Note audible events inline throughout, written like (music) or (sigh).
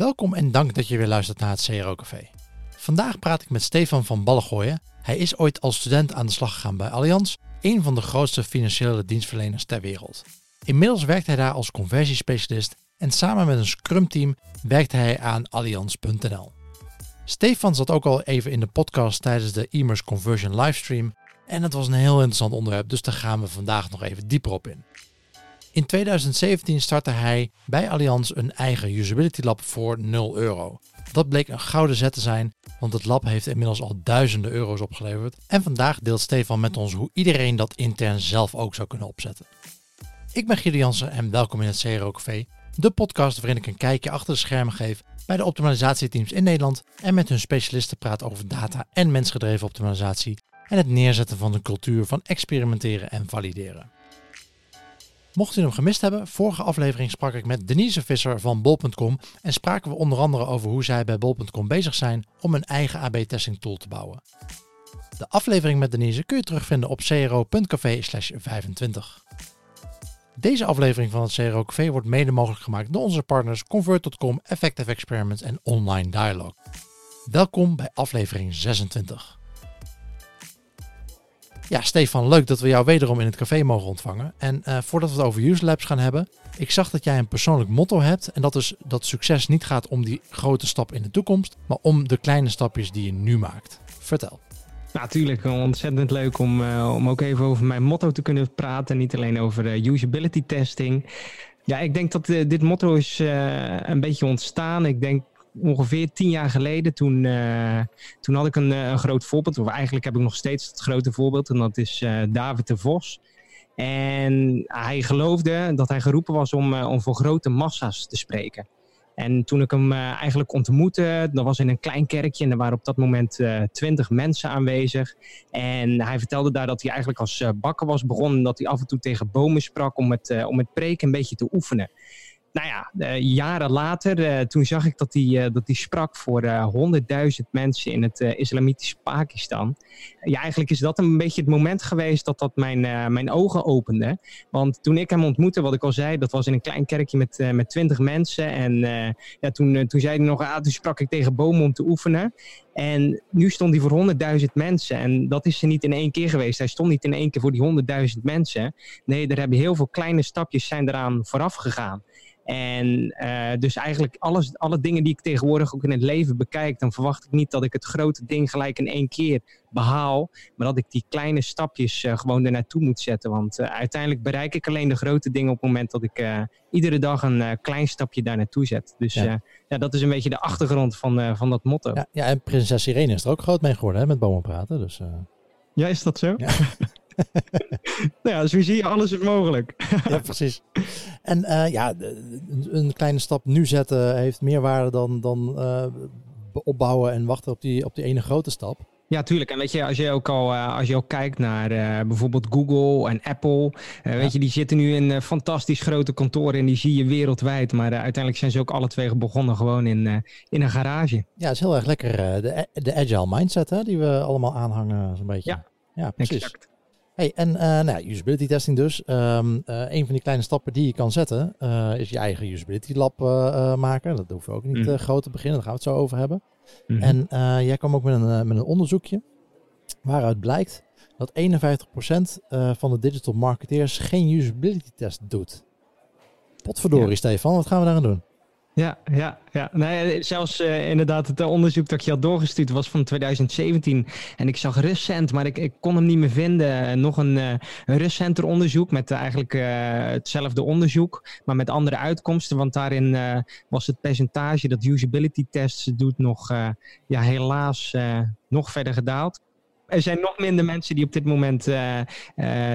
Welkom en dank dat je weer luistert naar het CRO Café. Vandaag praat ik met Stefan van Ballengooien. Hij is ooit als student aan de slag gegaan bij Allianz, een van de grootste financiële dienstverleners ter wereld. Inmiddels werkt hij daar als conversiespecialist en samen met een Scrum-team werkt hij aan Allianz.nl. Stefan zat ook al even in de podcast tijdens de Emers Conversion livestream en het was een heel interessant onderwerp, dus daar gaan we vandaag nog even dieper op in. In 2017 startte hij bij Allianz een eigen usability lab voor 0 euro. Dat bleek een gouden zet te zijn, want het lab heeft inmiddels al duizenden euro's opgeleverd. En vandaag deelt Stefan met ons hoe iedereen dat intern zelf ook zou kunnen opzetten. Ik ben Guido Jansen en welkom in het CRO Café, de podcast waarin ik een kijkje achter de schermen geef bij de optimalisatieteams in Nederland en met hun specialisten praat over data en mensgedreven optimalisatie en het neerzetten van een cultuur van experimenteren en valideren. Mocht u hem gemist hebben, vorige aflevering sprak ik met Denise Visser van Bol.com en spraken we onder andere over hoe zij bij Bol.com bezig zijn om een eigen AB-testing tool te bouwen. De aflevering met Denise kun je terugvinden op cro.café 25. Deze aflevering van het CRO Café wordt mede mogelijk gemaakt door onze partners Convert.com, Effective Experiments en Online Dialog. Welkom bij aflevering 26. Ja, Stefan, leuk dat we jou wederom in het café mogen ontvangen. En uh, voordat we het over Use Labs gaan hebben, ik zag dat jij een persoonlijk motto hebt. En dat is dat succes niet gaat om die grote stap in de toekomst, maar om de kleine stapjes die je nu maakt. Vertel. Natuurlijk, ontzettend leuk om, uh, om ook even over mijn motto te kunnen praten. Niet alleen over uh, usability testing. Ja, ik denk dat dit motto is een beetje ontstaan. Ik denk ongeveer tien jaar geleden, toen, uh, toen had ik een, eh, een, groot voorbeeld. Of eigenlijk heb ik nog steeds het grote voorbeeld. En dat is uh, David de Vos. En hij geloofde dat hij geroepen was om, om voor grote massa's te spreken. En toen ik hem eigenlijk ontmoette, dat was in een klein kerkje en er waren op dat moment twintig mensen aanwezig. En hij vertelde daar dat hij eigenlijk als bakker was begonnen en dat hij af en toe tegen bomen sprak om het, om het preken een beetje te oefenen nou ja, uh, jaren later, uh, toen zag ik dat hij, uh, dat sprak voor honderdduizend mensen in het islamitische Pakistan. Ja, eigenlijk is dat een beetje het moment geweest dat dat mijn, mijn ogen opende. Want toen ik hem ontmoette, wat ik al zei, dat was in een klein kerkje met, met twintig mensen. En ja, toen, toen zei hij nog, ah, toen sprak ik tegen bomen om te oefenen. En nu stond hij voor honderdduizend mensen. En dat is er niet in één keer geweest. Hij stond niet in één keer voor die honderdduizend mensen. Nee, er hebben heel veel kleine stapjes zijn eraan vooraf gegaan. En uh, dus eigenlijk alles, alle dingen die ik tegenwoordig ook in het leven bekijk, dan verwacht ik niet dat ik het grote ding gelijk in één keer behaal, maar dat ik die kleine stapjes uh, gewoon er naartoe moet zetten. Want uh, uiteindelijk bereik ik alleen de grote dingen op het moment dat ik iedere dag een klein stapje daar naartoe zet. Dus ja. ja. dat is een beetje de achtergrond van, van dat motto. Ja, ja, en prinses Irene is er ook groot mee geworden hè, met bomen praten. Dus, Ja, is dat zo? Ja. Nou ja, zo zie je, alles is mogelijk. ja, precies. En uh, ja, een kleine stap nu zetten heeft meer waarde dan, dan uh, opbouwen en wachten op die, op die ene grote stap. Ja, tuurlijk. En weet je, als je ook al, uh, als je ook kijkt naar uh, bijvoorbeeld Google en Apple, uh, weet je, die zitten nu in fantastisch grote kantoren en die zie je wereldwijd. Maar uiteindelijk zijn ze ook alle twee begonnen gewoon in, in een garage. Ja, het is heel erg lekker de, de agile mindset hè, die we allemaal aanhangen zo'n beetje. Ja, ja precies. Exact. Hey, en uh, nou ja, usability testing dus. Um, uh, een van die kleine stappen die je kan zetten uh, is je eigen usability lab maken. Dat hoeven we ook niet mm. groot te beginnen, daar gaan we het zo over hebben. Mm -hmm. En jij kwam ook met een, met een onderzoekje waaruit blijkt dat 51% van de digital marketeers geen usability test doet. Potverdorie ja. Stefan, wat gaan we daaraan doen? Ja, ja, ja. Nee, zelfs uh, inderdaad het onderzoek dat je had doorgestuurd was van 2017. En ik zag recent, maar ik, ik kon hem niet meer vinden, nog een, uh, een recenter onderzoek met uh, eigenlijk hetzelfde onderzoek, maar met andere uitkomsten. Want daarin was het percentage dat usability tests doet nog ja, helaas nog verder gedaald. Er zijn nog minder mensen die op dit moment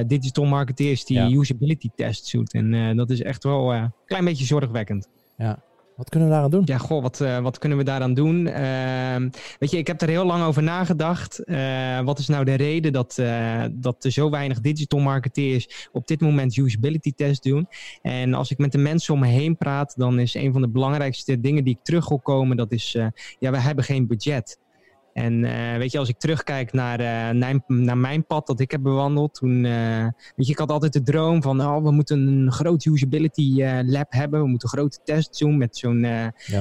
digital marketeers die ja. usability tests doen. En dat is echt wel een klein beetje zorgwekkend. Ja, wat kunnen we daaraan doen? Ja, goh, wat, uh, wat kunnen we daaraan doen? Uh, weet je, ik heb er heel lang over nagedacht. Uh, wat is nou de reden dat, uh, dat er zo weinig digital marketeers op dit moment usability tests doen? En als ik met de mensen om me heen praat, dan is een van de belangrijkste dingen die ik terug wil komen, dat is, ja, we hebben geen budget. En weet je, als ik terugkijk naar, naar, naar, mijn pad dat ik heb bewandeld, toen, weet je, ik had altijd de droom van, oh, we moeten een groot usability lab hebben, we moeten grote tests doen met zo'n,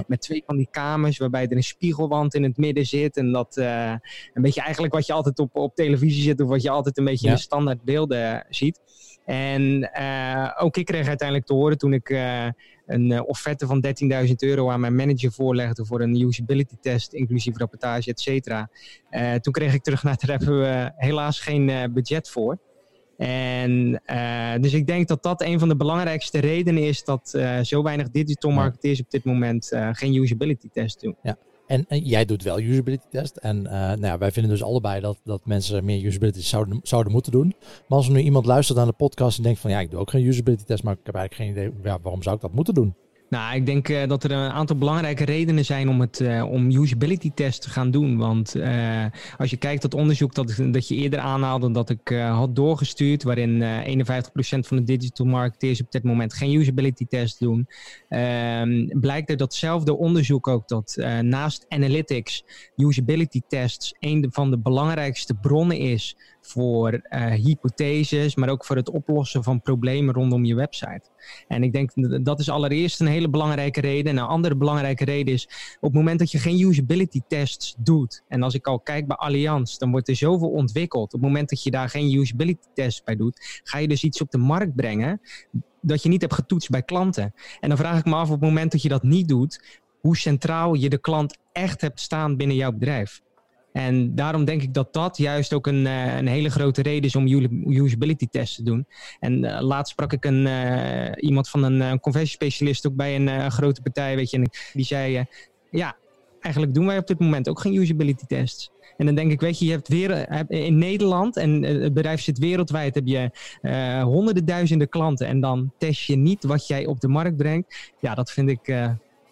met twee van die kamers, waarbij er een spiegelwand in het midden zit en dat een beetje eigenlijk wat je altijd op, op televisie zit of wat je altijd een beetje in de standaard beelden ziet. En uh, ook ik kreeg uiteindelijk te horen toen ik uh, een uh, offerte van 13.000 euro aan mijn manager voorlegde voor een usability test, inclusief rapportage, et cetera. toen kreeg ik terug naar daar hebben we helaas geen budget voor. En dus ik denk dat dat een van de belangrijkste redenen is dat zo weinig digital marketeers op dit moment geen usability test doen. Ja. En, jij doet wel usability test. En uh, nou ja, wij vinden dus allebei dat, dat mensen meer usability zouden, zouden moeten doen. Maar als er nu iemand luistert aan de podcast en denkt van ja, ik doe ook geen usability test, maar ik heb eigenlijk geen idee waarom zou ik dat moeten doen? Nou, ik denk uh, dat er een aantal belangrijke redenen zijn om, het, uh, om usability test te gaan doen. Want uh, als je kijkt tot onderzoek dat, dat je eerder aanhaalde dat ik had doorgestuurd, waarin 51% van de digital marketeers op dit moment geen usability test doen, ehm, blijkt er datzelfde onderzoek ook dat naast analytics usability tests een van de belangrijkste bronnen is voor hypotheses, maar ook voor het oplossen van problemen rondom je website. En ik denk dat is allereerst een hele belangrijke reden. En een andere belangrijke reden is op het moment dat je geen usability tests doet. En als ik al kijk bij Allianz, dan wordt er zoveel ontwikkeld. Op het moment dat je daar geen usability tests bij doet, ga je dus iets op de markt brengen dat je niet hebt getoetst bij klanten. En dan vraag ik me af op het moment dat je dat niet doet, hoe centraal je de klant echt hebt staan binnen jouw bedrijf. En daarom denk ik dat dat juist ook een, uh, een hele grote reden is om usability tests te doen. En uh, laatst sprak ik een, uh, iemand van een, een conversiespecialist ook bij een grote partij, weet je, en die zei, ja, eigenlijk doen wij op dit moment ook geen usability tests. En dan denk ik, weet je, je hebt weer in Nederland en het bedrijf zit wereldwijd, heb je honderden duizenden klanten en dan test je niet wat jij op de markt brengt. Ja, dat vind ik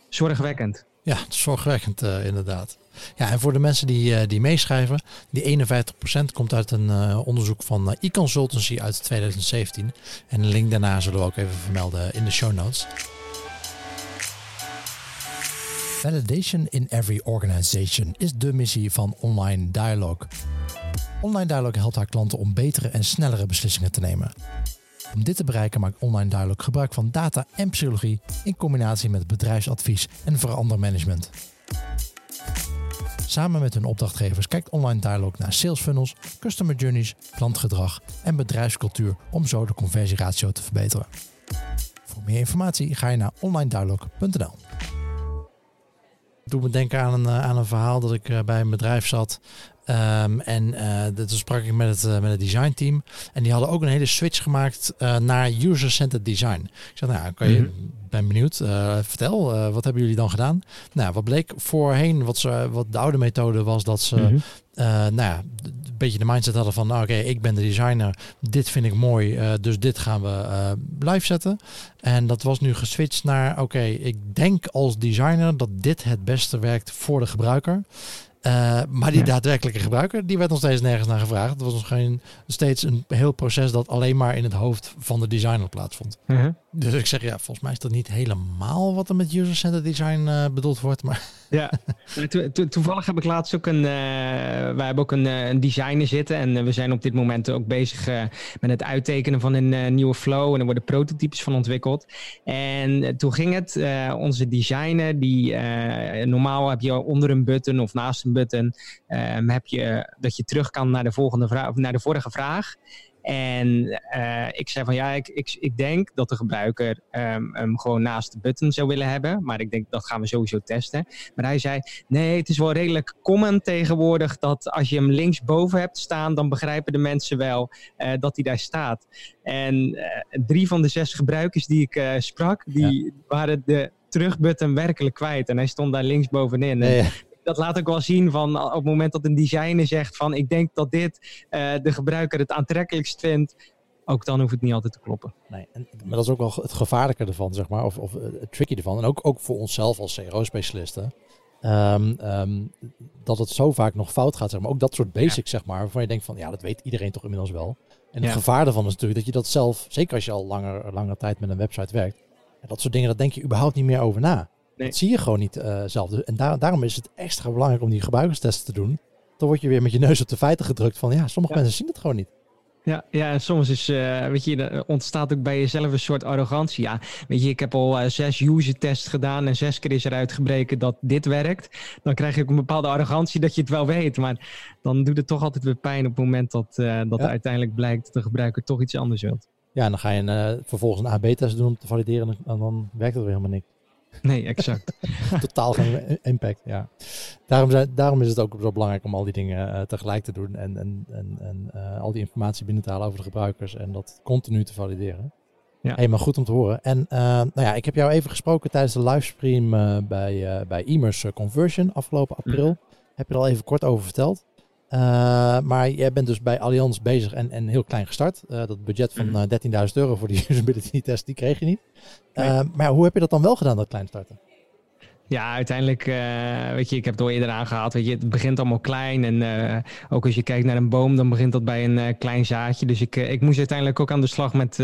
zorgwekkend. Ja, zorgwekkend inderdaad. Ja, en voor de mensen die, uh, die meeschrijven, die 51% komt uit een uh, onderzoek van uh, e-consultancy uit 2017. En een link daarna zullen we ook even vermelden in de show notes. Validation in every organization is de missie van Online Dialogue. Online Dialogue helpt haar klanten om betere en snellere beslissingen te nemen. Om dit te bereiken maakt Online Dialogue gebruik van data en psychologie in combinatie met bedrijfsadvies en verandermanagement. Samen met hun opdrachtgevers kijkt Online Dialog naar sales funnels, customer journeys, klantgedrag en bedrijfscultuur om zo de conversieratio te verbeteren. Voor meer informatie ga je naar onlinedialog.nl. Doe me denken aan een, eh, aan een verhaal dat ik eh, bij een bedrijf zat Um, en uh, toen sprak ik met het, uh, met het design team. En die hadden ook een hele switch gemaakt uh, naar user-centered design. Ik zei, nou, kan je, mm -hmm. ben benieuwd. vertel, wat hebben jullie dan gedaan? Nou, wat bleek voorheen, wat, ze, wat de oude methode was, dat ze, mm -hmm. nou ja, een beetje de mindset hadden van, nou, oké, okay, ik ben de designer, dit vind ik mooi, dus dit gaan we live zetten. En dat was nu geswitcht naar, oké, okay, ik denk als designer dat dit het beste werkt voor de gebruiker. Uh, maar die ja. daadwerkelijke gebruiker, die werd nog steeds nergens naar gevraagd. Het was nog geen, steeds een heel proces dat alleen maar in het hoofd van de designer plaatsvond. Uh -huh. Dus ik zeg, ja, volgens mij is dat niet helemaal wat er met user-centered design uh, bedoeld wordt. Maar (laughs) ja, to to toevallig heb ik laatst ook een, uh, wij hebben ook een, een designer zitten. En we zijn op dit moment ook bezig met het uittekenen van een nieuwe flow. En er worden prototypes van ontwikkeld. En toen ging het, onze designer, die normaal heb je onder een button of naast een button um, heb je dat je terug kan naar de volgende vraag, naar de vorige vraag. En uh, ik zei van ja, ik, ik, ik denk dat de gebruiker um, hem gewoon naast de button zou willen hebben. Maar ik denk dat gaan we sowieso testen. Maar hij zei nee, het is wel redelijk common tegenwoordig dat als je hem linksboven hebt staan, dan begrijpen de mensen wel uh, dat hij daar staat. En uh, drie van de zes gebruikers die ik sprak, die ja. waren de terugbutton werkelijk kwijt. En hij stond daar linksbovenin. Nee, ja dat laat ook wel zien van op het moment dat een designer zegt van ik denk dat dit uh, de gebruiker het aantrekkelijkst vindt, ook dan hoeft het niet altijd te kloppen. Nee, en, maar dat is ook wel het gevaarlijke ervan, zeg maar, of, of het tricky ervan. En ook, ook voor onszelf als CRO-specialisten. Um, um, dat het zo vaak nog fout gaat, zeg maar. Ook dat soort basics, ja. zeg maar, waarvan je denkt van, ja, dat weet iedereen toch inmiddels wel. En het ja. gevaar ervan is natuurlijk dat je dat zelf, zeker als je al langer, langer tijd met een website werkt, dat soort dingen, dat denk je überhaupt niet meer over na. Nee. Dat zie je gewoon niet uh, zelf. En daar, daarom is het extra belangrijk om die gebruikerstesten te doen. dan word je weer met je neus op de feiten gedrukt van ja, sommige mensen zien het gewoon niet. Ja, ja, en soms is, uh, weet je, er ontstaat ook bij jezelf een soort arrogantie. Ja, weet je, ik heb al uh, zes user tests gedaan en zes keer is eruit gebreken dat dit werkt. Dan krijg je ook een bepaalde arrogantie dat je het wel weet. Maar dan doet het toch altijd weer pijn op het moment dat, uh, dat ja. uiteindelijk blijkt dat de gebruiker toch iets anders wilt. Ja, en dan ga je een, vervolgens een AB-test doen om te valideren en dan werkt het weer helemaal niks. (laughs) Nee, exact. (laughs) Totaal geen impact, ja. Daarom, zijn, daarom is het ook zo belangrijk om al die dingen uh, tegelijk te doen en, en, en, en uh, al die informatie binnen te halen over de gebruikers en dat continu te valideren. Ja. Hey, maar goed om te horen. En uh, nou ja, ik heb jou even gesproken tijdens de livestream bij, bij Immers Conversion afgelopen april. Mm. Heb je er al even kort over verteld. Uh, maar jij bent dus bij Allianz bezig en, en heel klein gestart. Uh, dat budget van uh, 13.000 euro voor die (laughs) usability test, die kreeg je niet. Nee. maar hoe heb je dat dan wel gedaan, dat klein starten? Ja, uiteindelijk, uh, weet je, ik heb het al eerder aangehaald. Weet je, het begint allemaal klein. En uh, ook als je kijkt naar een boom, dan begint dat bij een uh, klein zaadje. Dus ik, ik moest uiteindelijk ook aan de slag met,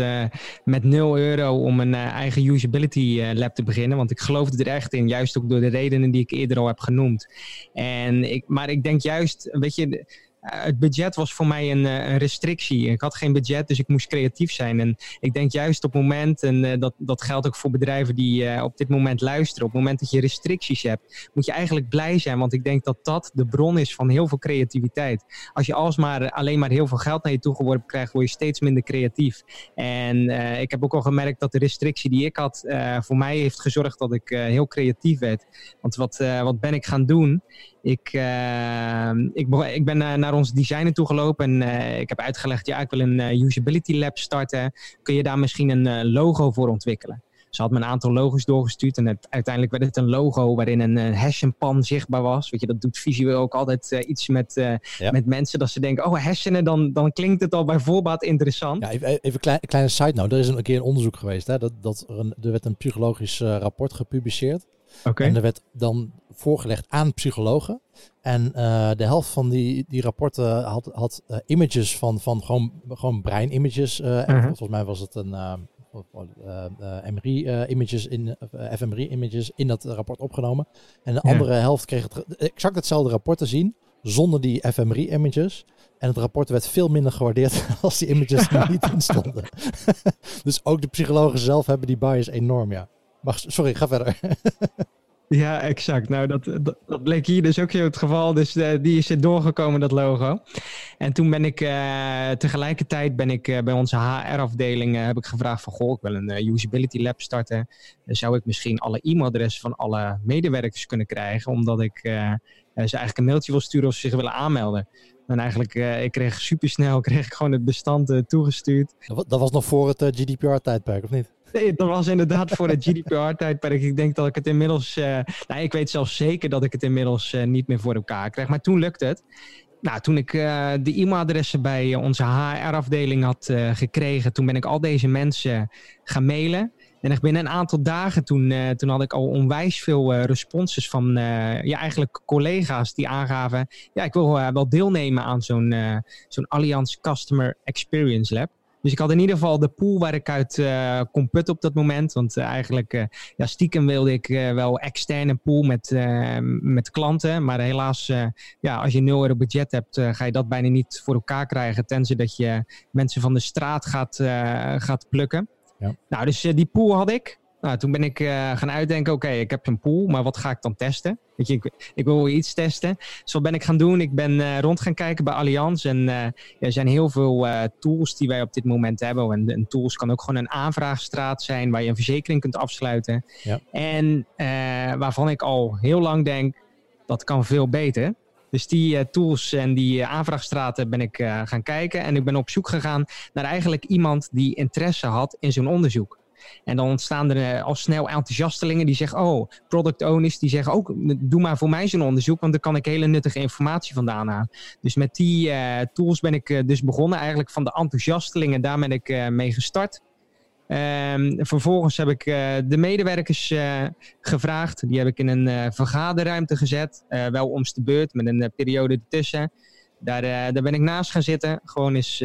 met 0 euro om een eigen usability lab te beginnen. Want ik geloofde er echt in, juist ook door de redenen die ik eerder al heb genoemd. En ik, maar ik denk juist, weet je het budget was voor mij een, een, restrictie. Ik had geen budget, dus ik moest creatief zijn. En ik denk juist op het moment, en uh, dat, dat geldt ook voor bedrijven die op dit moment luisteren, op het moment dat je restricties hebt, moet je eigenlijk blij zijn. Want ik denk dat dat de bron is van heel veel creativiteit. Als je alsmaar alleen maar heel veel geld naar je toe geworpen krijgt, word je steeds minder creatief. En ik heb ook al gemerkt dat de restrictie die ik had, voor mij heeft gezorgd dat ik heel creatief werd. Want wat, wat ben ik gaan doen? Ik, uh, ik, ik, ben uh, naar ons designer toegelopen en uh, ik heb uitgelegd, ja, ik wil een usability lab starten. Kun je daar misschien een logo voor ontwikkelen? Ze had me een aantal logo's doorgestuurd en het, uiteindelijk werd het een logo waarin een, een zichtbaar was. Weet je, dat doet visueel ook altijd iets met, ja. met mensen, dat ze denken, oh hersenen, dan, dan klinkt het al bij voorbaat interessant. Ja, even, even een klein, kleine side note, er is een keer een onderzoek geweest, hè, dat, dat er, een, er werd een psychologisch rapport gepubliceerd. Okay. En er werd dan voorgelegd aan psychologen. En uh, de helft van die, die rapporten had, had uh, images van, van gewoon, gewoon breinimages. Uh, -huh. Volgens mij was het een MRI-images in fMRI-images in dat rapport opgenomen. En de andere helft kreeg het exact hetzelfde rapport te zien zonder die fMRI-images. En het rapport werd veel minder gewaardeerd (laughs) als die images er niet (laughs) in stonden. (laughs) dus ook de psychologen zelf hebben die bias enorm, ja. Sorry, ga verder. (laughs) Ja, exact. Nou, dat, dat, dat, bleek hier dus ook het geval. Dus uh, die is er doorgekomen, dat logo. En toen ben ik uh, tegelijkertijd ben ik uh, bij onze HR-afdeling heb ik gevraagd van goh, ik wil een usability lab starten. Dan zou ik misschien alle e-mailadressen van alle medewerkers kunnen krijgen, omdat ik ze eigenlijk een mailtje wil sturen of ze zich willen aanmelden. En eigenlijk, ik kreeg supersnel (laughs) kreeg ik gewoon het bestand toegestuurd. Dat was nog voor het GDPR-tijdperk, of niet? Nee, dat was inderdaad voor het (laughs) GDPR-tijdperk. Ik denk dat ik het inmiddels. Uh, nou, ik weet zelfs zeker dat ik het inmiddels uh, niet meer voor elkaar krijg. Maar toen lukte het. Nou, toen ik uh, de e-mailadressen bij onze HR-afdeling had gekregen, toen ben ik al deze mensen gaan mailen. En echt binnen een aantal dagen toen, toen had ik al onwijs veel responses van ja, eigenlijk collega's die aangaven: ja, ik wil wel deelnemen aan zo'n zo'n Allianz Customer Experience Lab. Dus ik had in ieder geval de pool waar ik uit uh, kon putten op dat moment. Want uh, eigenlijk, uh, ja, stiekem wilde ik wel externe pool met, met klanten. Maar helaas, ja, als je 0 euro budget hebt, ga je dat bijna niet voor elkaar krijgen. Tenzij dat je mensen van de straat gaat, gaat plukken. Ja. Nou, dus die pool had ik. Nou, toen ben ik uh, gaan uitdenken, oké, okay, ik heb een pool, maar wat ga ik dan testen? Weet je, ik, ik wil iets testen. Dus wat ben ik gaan doen? Ik ben uh, rond gaan kijken bij Allianz. En uh, er zijn heel veel tools die wij op dit moment hebben. En, en, tools kan ook gewoon een aanvraagstraat zijn waar je een verzekering kunt afsluiten. Ja. En waarvan ik al heel lang denk, dat kan veel beter. Dus die tools en die aanvraagstraten ben ik gaan kijken. En ik ben op zoek gegaan naar eigenlijk iemand die interesse had in zo'n onderzoek. En dan ontstaan er eh, al snel enthousiastelingen die zeggen: Oh, product owners die zeggen ook: Doe maar voor mij zo'n onderzoek, want dan kan ik hele nuttige informatie vandaan halen. Dus met die uh, tools ben ik uh, dus begonnen. Eigenlijk van de enthousiastelingen, daar ben ik mee gestart. Um, vervolgens heb ik de medewerkers gevraagd. Die heb ik in een vergaderruimte gezet. wel omst de beurt, met een periode ertussen. Daar, daar ben ik naast gaan zitten. Gewoon eens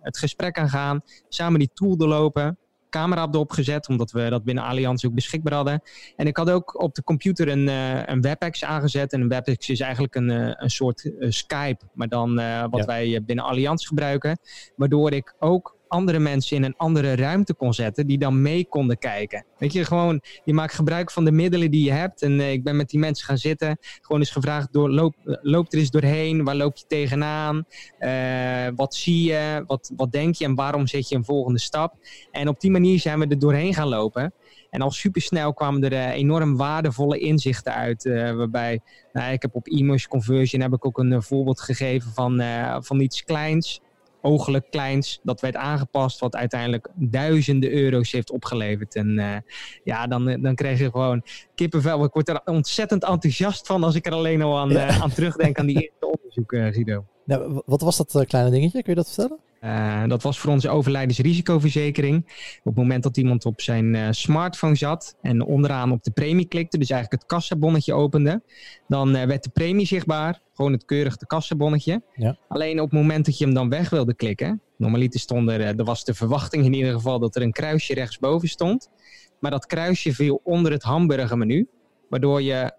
het gesprek aan gaan. Samen die tool doorlopen. Camera erop gezet, omdat we dat binnen Allianz ook beschikbaar hadden. En ik had ook op de computer een, uh, een WebEx aangezet. En een WebEx is eigenlijk een, een soort Skype, maar dan wat wij binnen Allianz gebruiken. Waardoor ik ook andere mensen in een andere ruimte kon zetten, die dan mee konden kijken. Weet je, gewoon, je maakt gebruik van de middelen die je hebt. En uh, ik ben met die mensen gaan zitten. Gewoon eens gevraagd, door, loop, loop er eens doorheen. Waar loop je tegenaan? Uh, wat zie je? Wat, wat denk je? En waarom zet je een volgende stap? En op die manier zijn we er doorheen gaan lopen. En al supersnel kwamen er enorm waardevolle inzichten uit. waarbij, nou, ik heb op e-mail conversion heb ik ook een voorbeeld gegeven van, van iets kleins ogelijk kleins. Dat werd aangepast, wat uiteindelijk duizenden euro's heeft opgeleverd. En uh, ja, dan, dan kreeg je gewoon kippenvel. Ik word er ontzettend enthousiast van als ik er alleen al aan, uh, aan terugdenk aan die eerste onderzoek, Guido. Nou, wat was dat kleine dingetje? Kun je dat vertellen? Uh, dat was voor onze overlijdensrisicoverzekering. Op het moment dat iemand op zijn uh, smartphone zat en onderaan op de premie klikte, dus eigenlijk het kassabonnetje opende, dan uh, werd de premie zichtbaar. Gewoon het keurige kassabonnetje. Ja. Alleen op het moment dat je hem dan weg wilde klikken, normaliter stond er, er was de verwachting in ieder geval dat er een kruisje rechtsboven stond. Maar dat kruisje viel onder het hamburgermenu, waardoor je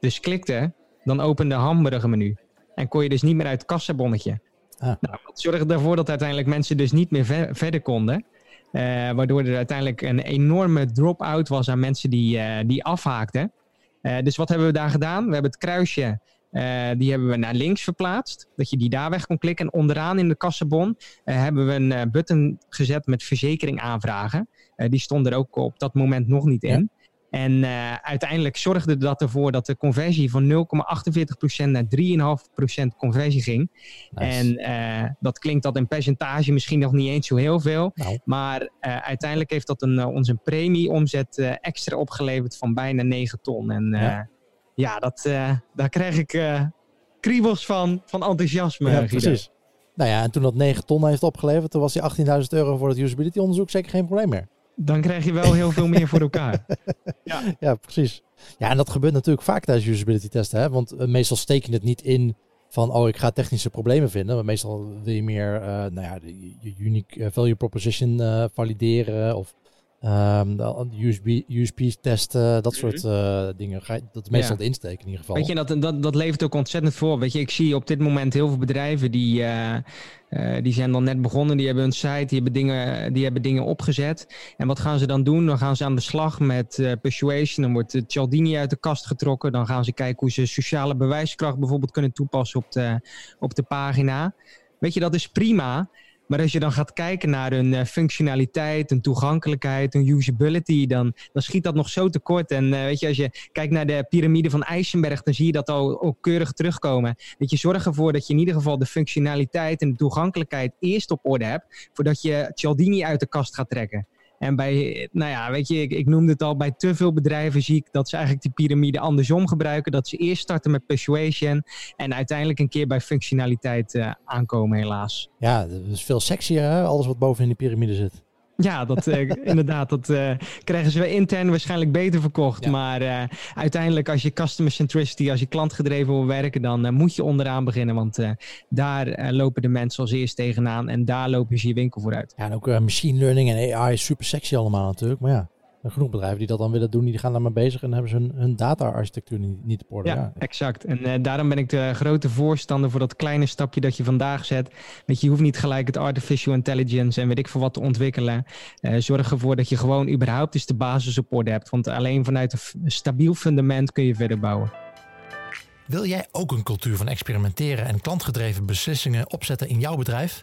dus klikte, dan opende hamburgermenu. En kon je dus niet meer uit het kassabonnetje. Ah. Nou, dat zorgde ervoor dat uiteindelijk mensen dus niet meer verder konden. Uh, waardoor er uiteindelijk een enorme drop-out was aan mensen die, uh, die afhaakten. Uh, dus wat hebben we daar gedaan? We hebben het kruisje, die hebben we naar links verplaatst. Dat je die daar weg kon klikken. En onderaan in de kassenbon hebben we een button gezet met verzekering aanvragen. die stond er ook op dat moment nog niet in. En uh, uiteindelijk zorgde dat ervoor dat de conversie van 0,48% naar 3,5% conversie ging. En uh, dat klinkt dat in percentage misschien nog niet eens zo heel veel. Nou. Maar uh, uiteindelijk heeft dat een, ons een premieomzet extra opgeleverd van bijna 9 ton. En ja, ja dat, daar krijg ik kriebels van, van enthousiasme. Ja, precies. Nou ja, en toen dat 9 ton heeft opgeleverd, toen was die 18.000 euro voor het usability onderzoek zeker geen probleem meer dan krijg je wel heel veel meer voor elkaar. Ja. ja, precies. Ja, en dat gebeurt natuurlijk vaak tijdens usability testen. Hè? Want uh, meestal steek je het niet in van, oh, ik ga technische problemen vinden. Maar meestal wil je meer, uh, nou ja, je unique uh, value proposition valideren of Um, USB, USB-testen, dat soort uh, dingen. Dat is meestal ja. de insteek in ieder geval. Weet je, dat, dat, dat levert ook ontzettend voor. Weet je, ik zie op dit moment heel veel bedrijven die, uh, uh, die zijn dan net begonnen. Die hebben een site, die hebben, dingen, die hebben dingen opgezet. En wat gaan ze dan doen? Dan gaan ze aan de slag met persuasion. Dan wordt Cialdini uit de kast getrokken. Dan gaan ze kijken hoe ze sociale bewijskracht bijvoorbeeld kunnen toepassen op de, op de pagina. Weet je, dat is prima. Maar als je dan gaat kijken naar hun uh, functionaliteit, hun toegankelijkheid, hun usability, dan, dan schiet dat nog zo tekort. En uh, weet je, als je kijkt naar de piramide van Eisenberg, dan zie je dat al, al keurig terugkomen. Dat je zorgt ervoor dat je in ieder geval de functionaliteit en de toegankelijkheid eerst op orde hebt, voordat je Cialdini uit de kast gaat trekken. En bij, nou ja, weet je, ik, ik noemde het al, bij te veel bedrijven zie ik dat ze eigenlijk die piramide andersom gebruiken. Dat ze eerst starten met persuasion en uiteindelijk een keer bij functionaliteit uh, aankomen, helaas. Ja, dat is veel sexier, alles wat bovenin de piramide zit. Ja, dat, uh, (laughs) inderdaad. Dat uh, krijgen ze intern waarschijnlijk beter verkocht. Maar uh, uiteindelijk als je customer centricity, als je klantgedreven wil werken, dan moet je onderaan beginnen. Want daar lopen de mensen als eerst tegenaan en daar lopen ze je winkel vooruit. Ja, en ook machine learning en AI is super sexy allemaal natuurlijk. Maar ja, genoeg bedrijven die dat dan willen doen, die gaan daar maar bezig en hebben ze hun, hun data-architectuur niet, niet op orde. Ja, ja. exact. En uh, daarom ben ik de grote voorstander voor dat kleine stapje dat je vandaag zet. Weet je, je hoeft niet gelijk het artificial intelligence en weet ik veel wat te ontwikkelen. Uh, zorg ervoor dat je gewoon überhaupt eens de basis op orde hebt. Want alleen vanuit een stabiel fundament kun je verder bouwen. Wil jij ook een cultuur van experimenteren en klantgedreven beslissingen opzetten in jouw bedrijf?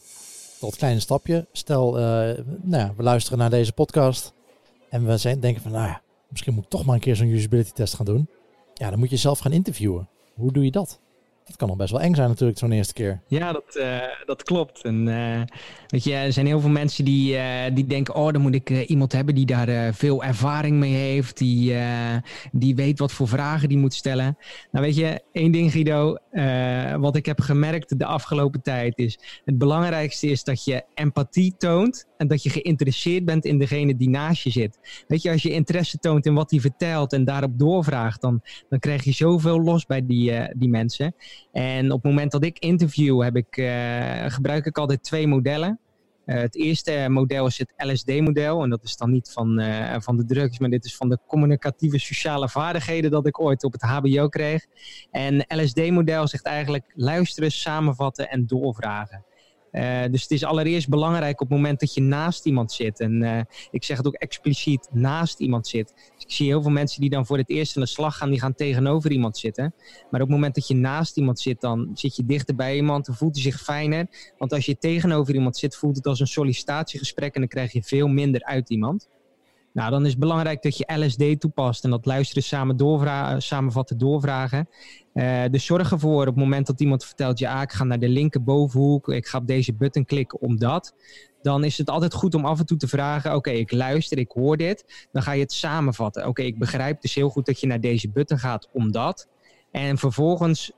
dat kleine stapje. Stel, uh, nou ja, we luisteren naar deze podcast en we zijn, denken van, nou ja, misschien moet ik toch maar een keer zo'n usability test gaan doen. Ja, dan moet je zelf gaan interviewen. Hoe doe je dat? Dat kan nog best wel eng zijn natuurlijk zo'n eerste keer. Ja, dat, uh, dat klopt. En uh, weet je, er zijn heel veel mensen die, die denken, oh, dan moet ik iemand hebben die daar veel ervaring mee heeft, die, die weet wat voor vragen die moet stellen. Nou weet je, één ding Guido, wat ik heb gemerkt de afgelopen tijd is, het belangrijkste is dat je empathie toont en dat je geïnteresseerd bent in degene die naast je zit. Weet je, als je interesse toont in wat hij vertelt en daarop doorvraagt, dan, dan krijg je zoveel los bij die, die mensen. En op het moment dat ik interview, heb ik, uh, gebruik ik altijd twee modellen. Uh, het eerste model is het LSD-model. En dat is dan niet van, uh, van de drugs, maar dit is van de communicatieve sociale vaardigheden dat ik ooit op het HBO kreeg. En LSD-model zegt eigenlijk luisteren, samenvatten en doorvragen. Uh, dus het is allereerst belangrijk op het moment dat je naast iemand zit. En uh, ik zeg het ook expliciet naast iemand zit. Dus ik zie heel veel mensen die dan voor het eerst aan de slag gaan, die gaan tegenover iemand zitten. Maar op het moment dat je naast iemand zit, dan zit je dichter bij iemand en voelt je zich fijner. Want als je tegenover iemand zit, voelt het als een sollicitatiegesprek en dan krijg je veel minder uit iemand. Nou, dan is het belangrijk dat je LSD toepast en dat luisteren samen doorvragen, samenvatten doorvragen. Uh, dus zorg ervoor op het moment dat iemand vertelt, ja, ik ga naar de linkerbovenhoek, ik ga op deze button klikken omdat. Dan is het altijd goed om af en toe te vragen, oké, ik luister, ik hoor dit. Dan ga je het samenvatten. Oké, ik begrijp dus heel goed dat je naar deze button gaat omdat. En vervolgens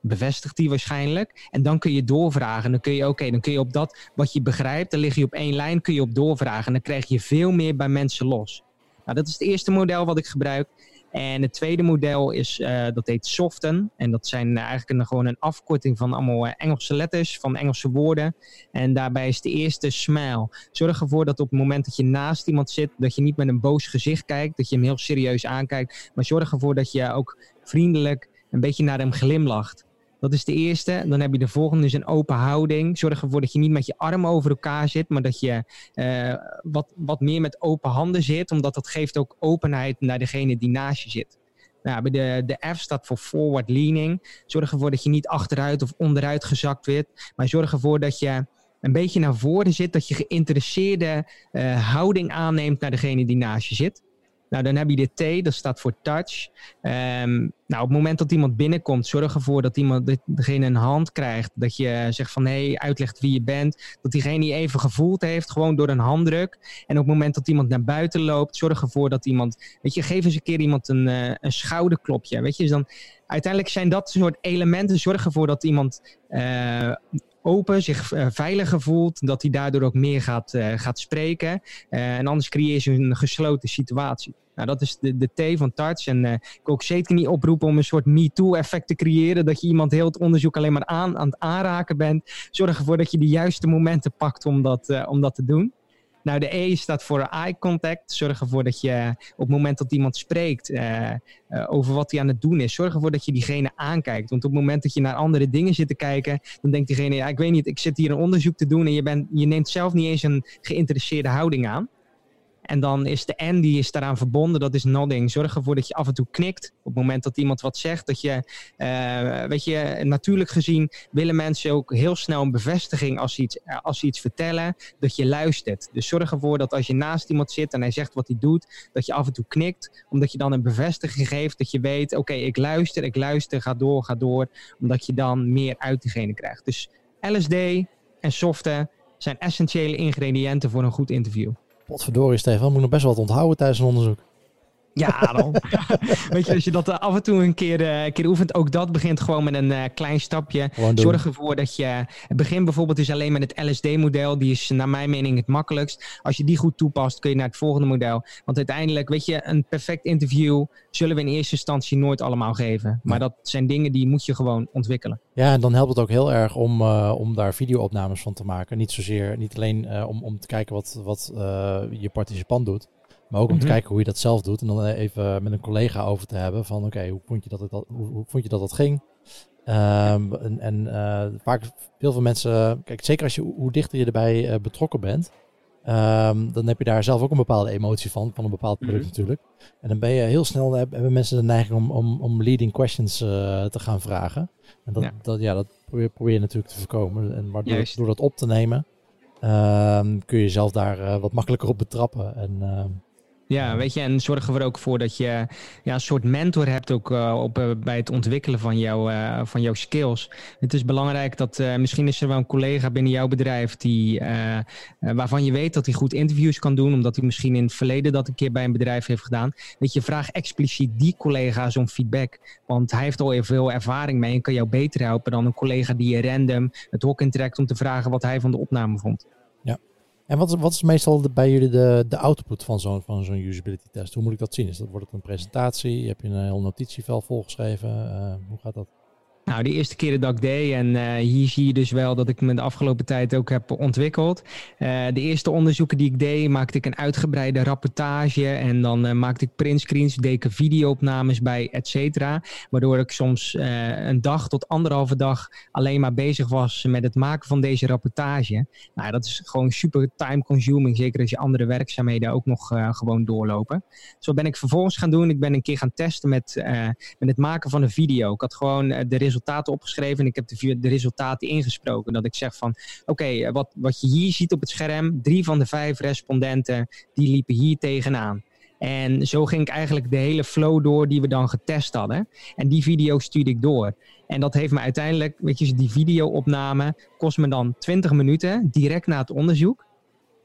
bevestigt die waarschijnlijk. En dan kun je doorvragen. Dan kun je, oké, dan kun je op dat wat je begrijpt, dan lig je op één lijn, kun je op doorvragen. En dan krijg je veel meer bij mensen los. Nou, dat is het eerste model wat ik gebruik. En het tweede model is, uh, dat heet Soften. En dat zijn eigenlijk gewoon een afkorting van allemaal uh, Engelse letters, van Engelse woorden. En daarbij is de eerste smile. Zorg ervoor dat op het moment dat je naast iemand zit, dat je niet met een boos gezicht kijkt, dat je hem heel serieus aankijkt. Maar zorg ervoor dat je ook vriendelijk een beetje naar hem glimlacht. Dat is de eerste. Dan heb je de volgende, dus een open houding. Zorg ervoor dat je niet met je armen over elkaar zit, maar dat je uh, wat, wat meer met open handen zit, omdat dat geeft ook openheid naar degene die naast je zit. Nou, de, de F staat voor forward leaning. Zorg ervoor dat je niet achteruit of onderuit gezakt wordt, maar zorg ervoor dat je een beetje naar voren zit, dat je geïnteresseerde uh, houding aanneemt naar degene die naast je zit. Nou, dan heb je de T, dat staat voor touch. Um, nou, op het moment dat iemand binnenkomt, zorg ervoor dat iemand degene een hand krijgt. Dat je zegt van, hé, uitlegt wie je bent. Dat diegene die even gevoeld heeft, gewoon door een handdruk. En op het moment dat iemand naar buiten loopt, zorg ervoor dat iemand... Weet je, geef eens een keer iemand een, uh, een schouderklopje. Weet je, dus dan... Uiteindelijk zijn dat soort elementen. Zorg ervoor dat iemand uh, open, zich uh, veiliger voelt, dat hij daardoor ook meer gaat, uh, gaat spreken. Uh, en anders creëer je een gesloten situatie. Nou, dat is de, de T van touch. En ik wil ook zeker niet oproepen om een soort MeToo-effect te creëren. Dat je iemand heel het onderzoek alleen maar aan, aan het aanraken bent. Zorg ervoor dat je de juiste momenten pakt om dat, om dat te doen. Nou, de E staat voor eye contact. Zorg ervoor dat je op het moment dat iemand spreekt uh, uh, over wat hij aan het doen is, zorg ervoor dat je diegene aankijkt. Want op het moment dat je naar andere dingen zit te kijken, dan denkt diegene, ja, ik weet niet, ik zit hier een onderzoek te doen en je, bent, je neemt zelf niet eens een geïnteresseerde houding aan. En dan is de N, die is daaraan verbonden, dat is nodding. Zorg ervoor dat je af en toe knikt. Op het moment dat iemand wat zegt, dat je, uh, weet je, natuurlijk gezien willen mensen ook heel snel een bevestiging als ze, iets, als ze iets vertellen, dat je luistert. Dus zorg ervoor dat als je naast iemand zit en hij zegt wat hij doet, dat je af en toe knikt, omdat je dan een bevestiging geeft, dat je weet, oké, ik luister, ik luister, ga door, ga door, omdat je dan meer uit diegene krijgt. Dus LSD en soften zijn essentiële ingrediënten voor een goed interview. Potverdorie, Stefan, moet nog best wel wat onthouden tijdens een onderzoek. Ja, dan. (laughs) Weet je, als je dat uh, af en toe een keer, uh, een keer oefent, ook dat begint gewoon met een uh, klein stapje. Zorg ervoor dat je. Het begin bijvoorbeeld is alleen met het LSD-model. Die is naar mijn mening het makkelijkst. Als je die goed toepast, kun je naar het volgende model. Want uiteindelijk, weet je, een perfect interview zullen we in eerste instantie nooit allemaal geven. Maar dat zijn dingen die moet je gewoon ontwikkelen. Ja, en dan helpt het ook heel erg om, om daar video-opnames van te maken. Niet zozeer, niet alleen om, om te kijken wat, wat je participant doet. Maar ook om mm -hmm. te kijken hoe je dat zelf doet. En dan even met een collega over te hebben van oké, okay, hoe vond je dat het, hoe, hoe vond je dat dat ging? Um, en en uh, vaak heel veel mensen, kijk, zeker als je hoe dichter je erbij uh, betrokken bent, um, dan heb je daar zelf ook een bepaalde emotie van, van een bepaald product mm -hmm. natuurlijk. En dan ben je heel snel, hebben mensen de neiging om, om, om leading questions uh, te gaan vragen. En dat, ja. dat, ja, dat probeer, probeer je natuurlijk te voorkomen. En maar door, door dat op te nemen, um, kun je jezelf daar wat makkelijker op betrappen. En Ja, weet je, en zorgen we er ook voor dat je ja, een soort mentor hebt ook uh, op, uh, bij het ontwikkelen van, jou, uh, van jouw skills. Het is belangrijk dat misschien is er wel een collega binnen jouw bedrijf die, waarvan je weet dat hij goed interviews kan doen, omdat hij misschien in het verleden dat een keer bij een bedrijf heeft gedaan. Weet je, vraag expliciet die collega's om feedback, want hij heeft al heel veel ervaring mee en kan jou beter helpen dan een collega die je random het hok intrekt om te vragen wat hij van de opname vond. En wat wat is meestal bij jullie de, de output van zo'n van zo'n usability test? Hoe moet ik dat zien? Is dat, wordt het een presentatie? Heb je een heel notitievel volgeschreven? Uh, hoe gaat dat? Nou, de eerste keren dat ik deed, en uh, hier zie je dus wel dat ik me de afgelopen tijd ook heb ontwikkeld. Uh, de eerste onderzoeken die ik deed, maakte ik een uitgebreide rapportage en dan uh, maakte ik printscreens, deed ik videoopnames bij, et cetera. Waardoor ik soms een dag tot anderhalve dag alleen maar bezig was met het maken van deze rapportage. Nou, dat is gewoon super time consuming, zeker als je andere werkzaamheden ook nog gewoon doorlopen. Zo ben ik vervolgens gaan doen. Ik ben een keer gaan testen met, met het maken van een video. Ik had gewoon de resultaten resultaten opgeschreven en ik heb de, de resultaten ingesproken. Dat ik zeg van, oké, wat, wat je hier ziet op het scherm, drie van de vijf respondenten, die liepen hier tegenaan. En zo ging ik eigenlijk de hele flow door die we dan getest hadden. En die video stuurde ik door. En dat heeft me uiteindelijk, weet je, die videoopname kost me dan 20 minuten direct na het onderzoek.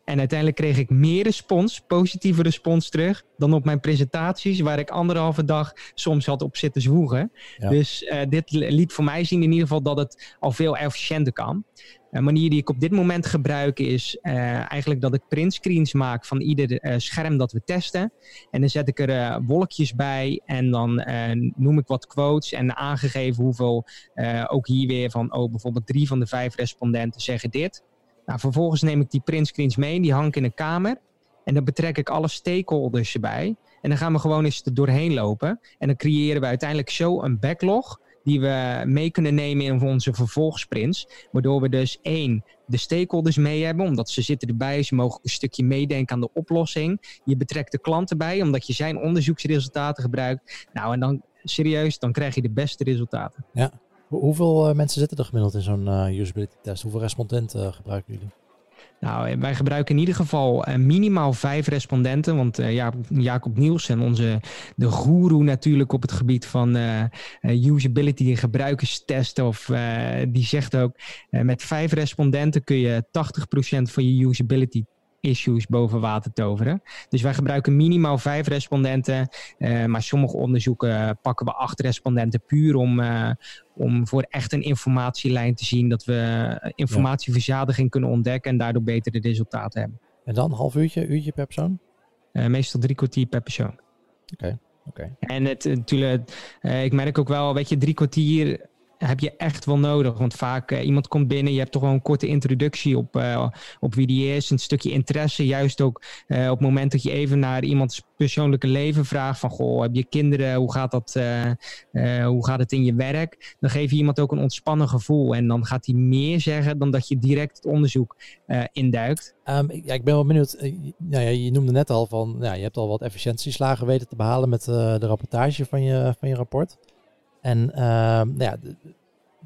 En uiteindelijk kreeg ik meer respons, positieve respons terug, dan op mijn presentaties, waar ik anderhalve dag soms had op zitten zwoegen. Dus uh, dit liet voor mij zien in ieder geval dat het al veel efficiënter kan. Een manier die ik op dit moment gebruik is uh, eigenlijk dat ik printscreens maak van ieder uh, scherm dat we testen. En dan zet ik er wolkjes bij en dan noem ik wat quotes en aangegeven hoeveel, ook hier weer van, oh bijvoorbeeld drie van de vijf respondenten zeggen dit. Nou, vervolgens neem ik die printscreens mee, die hang ik in een kamer. En dan betrek ik alle stakeholders erbij. En dan gaan we gewoon eens er doorheen lopen. En dan creëren we uiteindelijk zo een backlog die we mee kunnen nemen in onze vervolgsprints. Waardoor we dus één, de stakeholders mee hebben, omdat ze zitten erbij. Ze mogen een stukje meedenken aan de oplossing. Je betrekt de klant erbij, omdat je zijn onderzoeksresultaten gebruikt. Nou, en dan serieus, dan krijg je de beste resultaten. Ja, Hoeveel uh, mensen zitten er gemiddeld in zo'n uh, usability test? Hoeveel respondenten uh, gebruiken jullie? Nou, wij gebruiken in ieder geval minimaal vijf respondenten. Want Jacob Nielsen, onze de goeroe natuurlijk op het gebied van usability en gebruikerstesten, of, die zegt ook, met vijf respondenten kun je 80% van je usability issues boven water toveren. Dus wij gebruiken minimaal vijf respondenten, uh, maar sommige onderzoeken pakken we acht respondenten puur om, uh, om voor echt een informatielijn te zien dat we informatieverzadiging kunnen ontdekken en daardoor betere resultaten hebben. En dan half uurtje, uurtje per persoon? Uh, meestal drie kwartier per persoon. Oké. Okay. En het, natuurlijk, ik merk ook wel, weet je, drie kwartier heb je echt wel nodig. Want vaak uh, iemand komt binnen, je hebt toch wel een korte introductie op, uh, op wie die is, een stukje interesse. Juist ook uh, op het moment dat je even naar iemands persoonlijke leven vraagt van, goh, heb je kinderen, hoe gaat, dat, hoe gaat het in je werk? Dan geef je iemand ook een ontspannen gevoel en dan gaat hij meer zeggen dan dat je direct het onderzoek induikt. Um, ja, ik ben wel benieuwd. Nou ja, je noemde net al van, ja, je hebt al wat efficiëntieslagen weten te behalen met de rapportage van je, van je rapport. En uh, nou ja,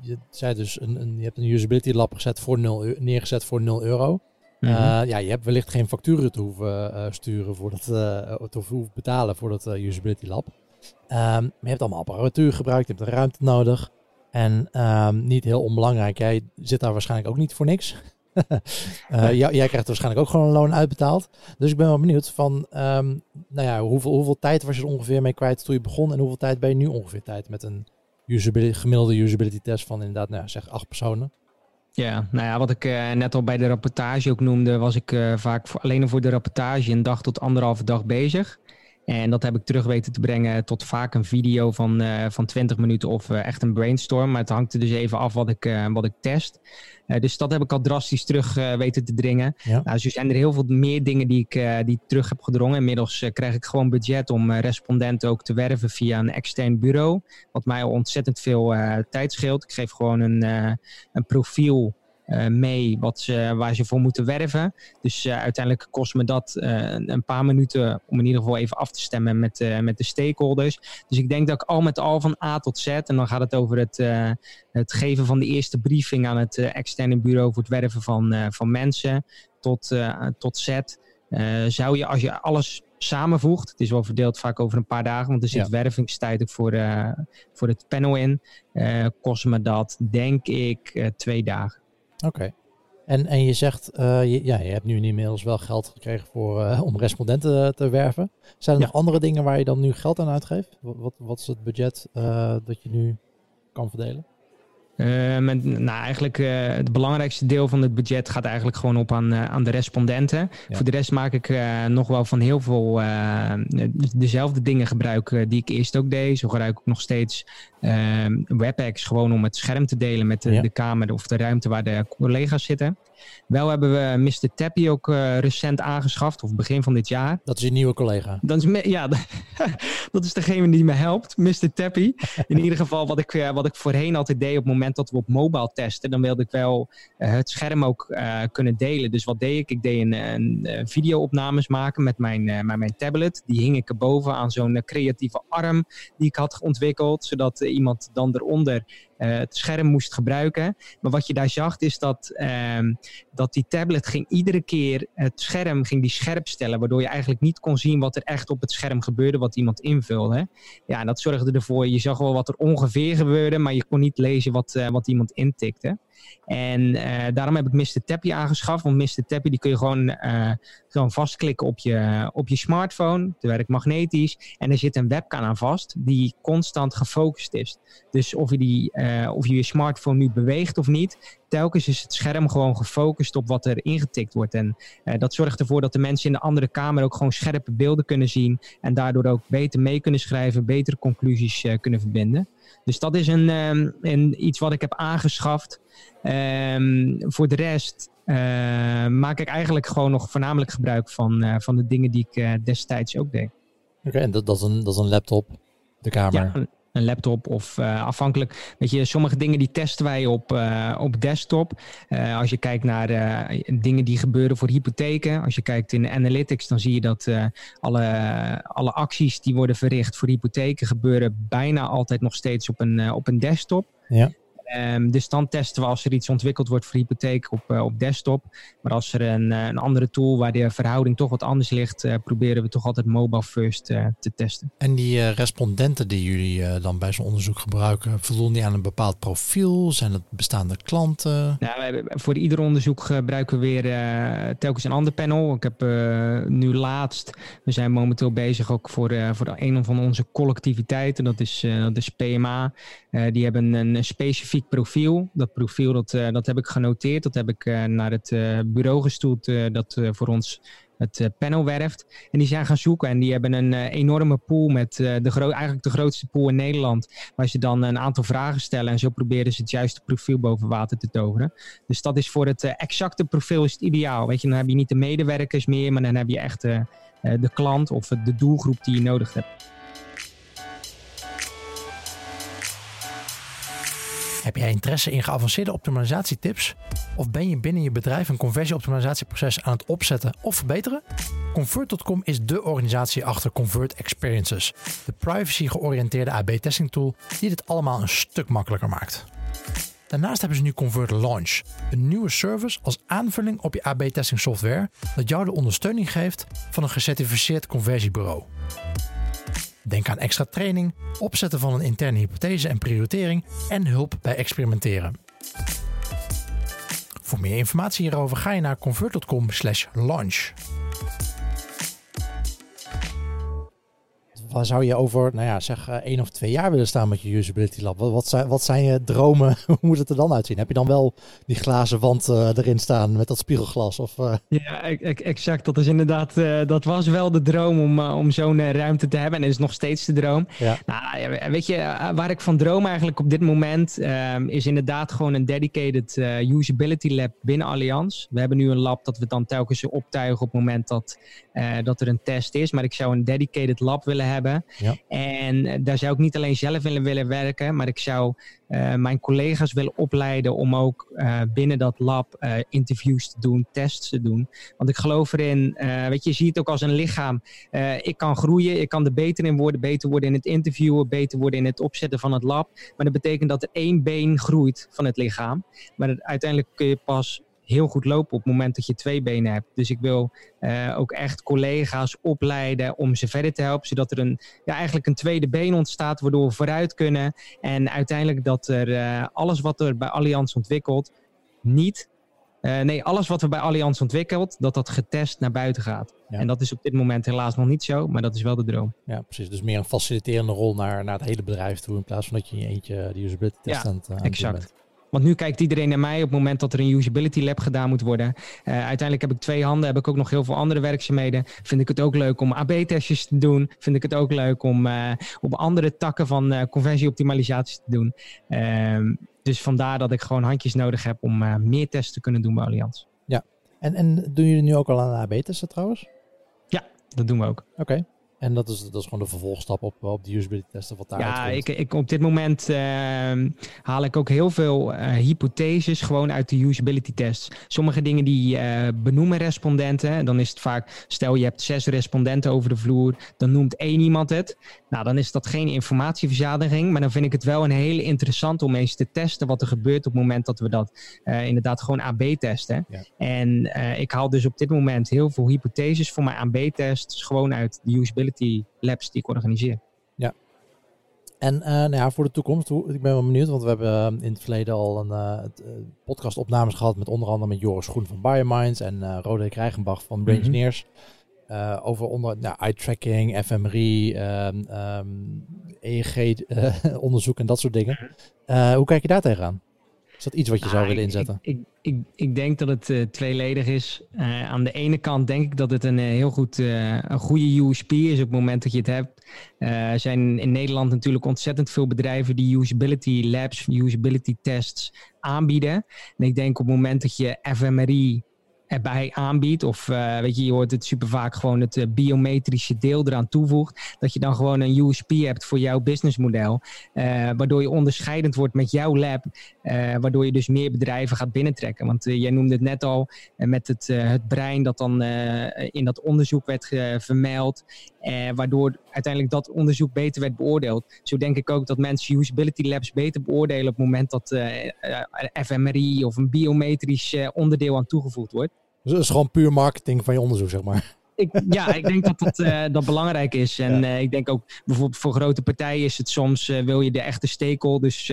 je zei dus, een, een, je hebt een usability lab gezet voor 0, neergezet voor 0 euro. -hmm. uh, ja, je hebt wellicht geen facturen te hoeven uh, sturen voor dat, uh, te hoeven betalen voor dat usability lab. Um, maar je hebt allemaal apparatuur gebruikt, je hebt de ruimte nodig. En um, niet heel onbelangrijk, jij zit daar waarschijnlijk ook niet voor niks. (laughs) uh, jij, krijgt waarschijnlijk ook gewoon een loon uitbetaald. Dus ik ben wel benieuwd van, um, nou ja, hoeveel, hoeveel tijd was je er ongeveer mee kwijt toen je begon en hoeveel tijd ben je nu ongeveer tijd met een gemiddelde usability test van inderdaad, nou ja, zeg acht personen? Ja, nou ja, wat ik uh, net al bij de rapportage ook noemde, was ik uh, vaak alleen voor de rapportage een dag tot anderhalve dag bezig. En dat heb ik terug weten te brengen tot vaak een video van, uh, van 20 minuten of uh, echt een brainstorm. Maar het hangt er dus even af wat ik, uh, wat ik test. dus dat heb ik al drastisch terug weten te dringen. Ja. Nou, dus zijn er heel veel meer dingen die ik, die terug heb gedrongen. Inmiddels krijg ik gewoon budget om respondenten ook te werven via een extern bureau. Wat mij al ontzettend veel tijd scheelt. Ik geef gewoon een, een profiel mee wat ze, waar ze voor moeten werven. Dus uh, uiteindelijk kost me dat uh, een paar minuten om in ieder geval even af te stemmen met, met de stakeholders. Dus ik denk dat ik al met al van A tot Z, en dan gaat het over het, het geven van de eerste briefing aan het externe bureau voor het werven van, van mensen tot, tot Z. zou je als je alles samenvoegt. Het is wel verdeeld vaak over een paar dagen, want er zit wervingstijd ook voor, voor het panel in. kost me dat, denk ik, twee dagen. Oké. En, en je zegt, je, ja, je hebt nu inmiddels wel geld gekregen voor, om respondenten te werven. Zijn er nog andere dingen waar je dan nu geld aan uitgeeft? Wat, wat, wat is het budget dat je nu kan verdelen? Uh, nou, eigenlijk uh, het belangrijkste deel van het budget gaat eigenlijk gewoon op aan, uh, aan de respondenten. Voor de rest maak ik nog wel van heel veel dezelfde dingen gebruik die ik eerst ook deed. Zo gebruik ik nog steeds WebEx gewoon om het scherm te delen met de, de kamer of de ruimte waar de collega's zitten. Wel hebben we Mr. Tappy ook uh, recent aangeschaft, of begin van dit jaar. Dat is je nieuwe collega. Dat is ja, (laughs) dat is degene die me helpt, Mr. Tappy. In ieder geval wat ik, uh, wat ik voorheen altijd deed op het moment dat we op mobile testen, dan wilde ik wel uh, het scherm ook kunnen delen. Dus wat deed ik? Ik deed een, een videoopnames maken met mijn, met mijn tablet. Die hing ik erboven aan zo'n creatieve arm die ik had ontwikkeld, zodat iemand dan eronder uh, het scherm moest gebruiken. Maar wat je daar zag is dat, uh, dat die tablet ging iedere keer het scherm ging die scherp stellen. Waardoor je eigenlijk niet kon zien wat er echt op het scherm gebeurde, wat iemand invulde. Ja, en dat zorgde ervoor, je zag wel wat er ongeveer gebeurde, maar je kon niet lezen wat, uh, wat iemand intikte. En uh, daarom heb ik Mr. Tappy aangeschaft. Want Mr. Tappy die kun je gewoon, uh, gewoon vastklikken op je, op je smartphone. Het werkt magnetisch. En er zit een webcam aan vast die constant gefocust is. Dus of je, die, uh, of je je smartphone nu beweegt of niet, telkens is het scherm gewoon gefocust op wat er ingetikt wordt. En dat zorgt ervoor dat de mensen in de andere kamer ook gewoon scherpe beelden kunnen zien. En daardoor ook beter mee kunnen schrijven, betere conclusies kunnen verbinden. Dus dat is een, um, een, iets wat ik heb aangeschaft. Um, voor de rest uh, maak ik eigenlijk gewoon nog voornamelijk gebruik van, uh, van de dingen die ik uh, destijds ook deed. Oké, okay, en dat, dat, is een, dat is een laptop, de kamer? Ja, een laptop of uh, afhankelijk. Weet je, sommige dingen die testen wij op, uh, op desktop. Uh, als je kijkt naar dingen die gebeuren voor hypotheken. Als je kijkt in analytics, dan zie je dat alle, alle acties die worden verricht voor hypotheken gebeuren bijna altijd nog steeds op een, op een desktop. Ja. Um, dus dan testen we als er iets ontwikkeld wordt voor hypotheek op, uh, op desktop. Maar als er een, uh, een andere tool waar de verhouding toch wat anders ligt, uh, proberen we toch altijd mobile first te testen. En die respondenten die jullie dan bij zo'n onderzoek gebruiken, voldoen die aan een bepaald profiel? Zijn dat bestaande klanten? Nou, voor ieder onderzoek gebruiken we weer telkens een ander panel. Ik heb nu laatst, we zijn momenteel bezig ook voor, voor een van onze collectiviteiten, dat is, dat is PMA. die hebben een specifiek profiel. Dat profiel dat, uh, dat heb ik genoteerd. Dat heb ik uh, naar het uh, bureau gestuurd dat voor ons het panel werft. En die zijn gaan zoeken en die hebben een enorme pool met de gro eigenlijk de grootste pool in Nederland. Waar ze dan een aantal vragen stellen en zo proberen ze het juiste profiel boven water te toveren. Dus dat is voor het exacte profiel is het ideaal. Weet je, dan heb je niet de medewerkers meer, maar dan heb je echt de klant of de doelgroep die je nodig hebt. Heb jij interesse in geavanceerde optimalisatietips? Of ben je binnen je bedrijf een conversieoptimalisatieproces aan het opzetten of verbeteren? Convert.com is de organisatie achter Convert Experiences, de privacy-georiënteerde AB-testing tool die dit allemaal een stuk makkelijker maakt. Daarnaast hebben ze nu Convert Launch, een nieuwe service als aanvulling op je AB-testing software dat jou de ondersteuning geeft van een gecertificeerd conversiebureau. Denk aan extra training, opzetten van een interne hypothese en prioritering en hulp bij experimenteren. Voor meer informatie hierover ga je naar convert.com/launch. waar zou je over, nou ja, zeg uh, één of twee jaar willen staan met je usability lab? Wat, wat, zijn, wat zijn je dromen? (laughs) Hoe moet het er dan uitzien? Heb je dan wel die glazen wand uh, erin staan met dat spiegelglas? Of, uh... Ja, exact. Dat is inderdaad, dat was wel de droom om, om zo'n ruimte te hebben. En is nog steeds de droom. Ja. Nou, weet je, waar ik van droom eigenlijk op dit moment ehm, is inderdaad gewoon een dedicated usability lab binnen Allianz. We hebben nu een lab dat we dan telkens optuigen op het moment dat, dat er een test is. Maar ik zou een dedicated lab willen hebben ja. En eh, daar zou ik niet alleen zelf willen, willen werken, maar ik zou uh, mijn collega's willen opleiden om ook uh, binnen dat lab uh, interviews te doen, tests te doen. Want ik geloof erin, weet je, je ziet het ook als een lichaam. ik kan groeien, ik kan er beter in worden, beter worden in het interviewen, beter worden in het opzetten van het lab. Maar dat betekent dat er één been groeit van het lichaam. Maar uiteindelijk kun je pas heel goed lopen op het moment dat je twee benen hebt. Dus ik wil ook echt collega's opleiden om ze verder te helpen, zodat er een, ja, eigenlijk een tweede been ontstaat, waardoor we vooruit kunnen. En uiteindelijk dat er alles wat er bij Allianz ontwikkelt, niet uh, nee, alles wat we bij Allianz ontwikkelt, dat dat getest naar buiten gaat. En dat is op dit moment helaas nog niet zo, maar dat is wel de droom. Ja, precies. Dus meer een faciliterende rol naar, naar het hele bedrijf toe, in plaats van dat je in je eentje die usability test ja, aan het, exact. Want nu kijkt iedereen naar mij op het moment dat er een usability lab gedaan moet worden. Uh, uiteindelijk heb ik twee handen, heb ik ook nog heel veel andere werkzaamheden. Vind ik het ook leuk om AB-testjes te doen. Vind ik het ook leuk om uh, op andere takken van uh, conversieoptimalisatie te doen. Ehm, dus vandaar dat ik gewoon handjes nodig heb om meer tests te kunnen doen bij Allianz. Ja, en, en doen jullie nu ook al aan AB-testen trouwens? Ja, dat doen we ook. Oké. En dat is, dat is gewoon de vervolgstap op, op de usability testen wat daar Ja, ik, ik, op dit moment uh, haal ik ook heel veel uh, hypotheses gewoon uit de usability tests. Sommige dingen die uh, benoemen respondenten. Dan is het vaak, stel je hebt zes respondenten over de vloer, dan noemt één iemand het. Nou, dan is dat geen informatieverzadiging, maar dan vind ik het wel een hele interessant om eens te testen wat er gebeurt op het moment dat we dat inderdaad gewoon AB testen. Ja. En ik haal dus op dit moment heel veel hypotheses voor mijn AB-tests gewoon uit de usability labs die ik organiseer. Ja. En uh, nou ja, voor de toekomst, ik ben wel benieuwd, want we hebben eh, in het verleden al een uh, podcastopnames gehad met onder andere met Joris Groen van Biominds en uh, Roderick Rijgenbach van Brain mhm. Engineers. over onder nou, eye tracking, fMRI, um, um, EEG-onderzoek (laughs) en dat soort dingen. Mhm. hoe kijk je daar tegenaan? Is dat iets wat je zou ah, willen inzetten? Ik, ik, ik, denk dat het uh, tweeledig is. Uh, aan de ene kant denk ik dat het een uh, heel goed, een goede USP is op het moment dat je het hebt. er zijn in Nederland natuurlijk ontzettend veel bedrijven die usability labs, usability tests aanbieden. En ik denk op het moment dat je fMRI erbij aanbiedt. Of uh, weet je, je hoort het super vaak gewoon het uh, biometrische deel eraan toevoegt. Dat je dan gewoon een USP hebt voor jouw businessmodel. Uh, waardoor je onderscheidend wordt met jouw lab. waardoor je dus meer bedrijven gaat binnentrekken. Want jij noemde het net al met het, het brein dat dan in dat onderzoek werd vermeld. Waardoor uiteindelijk dat onderzoek beter werd beoordeeld. Zo denk ik ook dat mensen usability labs beter beoordelen op het moment dat fMRI of een biometrisch onderdeel aan toegevoegd wordt. Dus het is gewoon puur marketing van je onderzoek, zeg maar. Ik, ja, ik denk dat dat, uh, dat belangrijk is. En uh, ik denk ook bijvoorbeeld voor grote partijen is het soms, uh, wil je de echte stakeholders,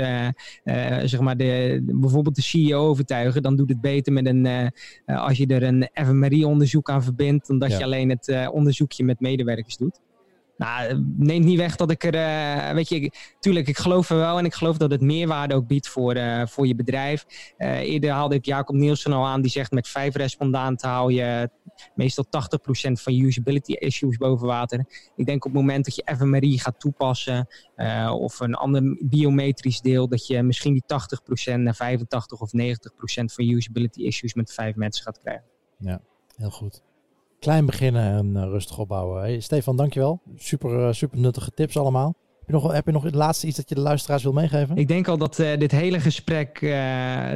zeg maar de, bijvoorbeeld de CEO overtuigen, dan doet het beter met een, als je er een FMRI-onderzoek aan verbindt, dan dat je alleen het onderzoekje met medewerkers doet. Nou, neemt niet weg dat ik er, uh, weet je, tuurlijk, ik geloof er wel en ik geloof dat het meerwaarde ook biedt voor, uh, voor je bedrijf. Uh, eerder haalde ik Jacob Nielsen al aan, die zegt met vijf respondenten haal je meestal 80% van usability issues boven water. Ik denk op het moment dat je FMRI gaat toepassen of een ander biometrisch deel, dat je misschien die 80% naar 85 of 90% van usability issues met vijf mensen gaat krijgen. Ja, heel goed klein beginnen en uh, rustig opbouwen. Hey, Stefan, dankjewel. Super, uh, super nuttige tips allemaal. Heb je, nog, heb je nog het laatste iets dat je de luisteraars wil meegeven? Ik denk al dat uh, dit hele gesprek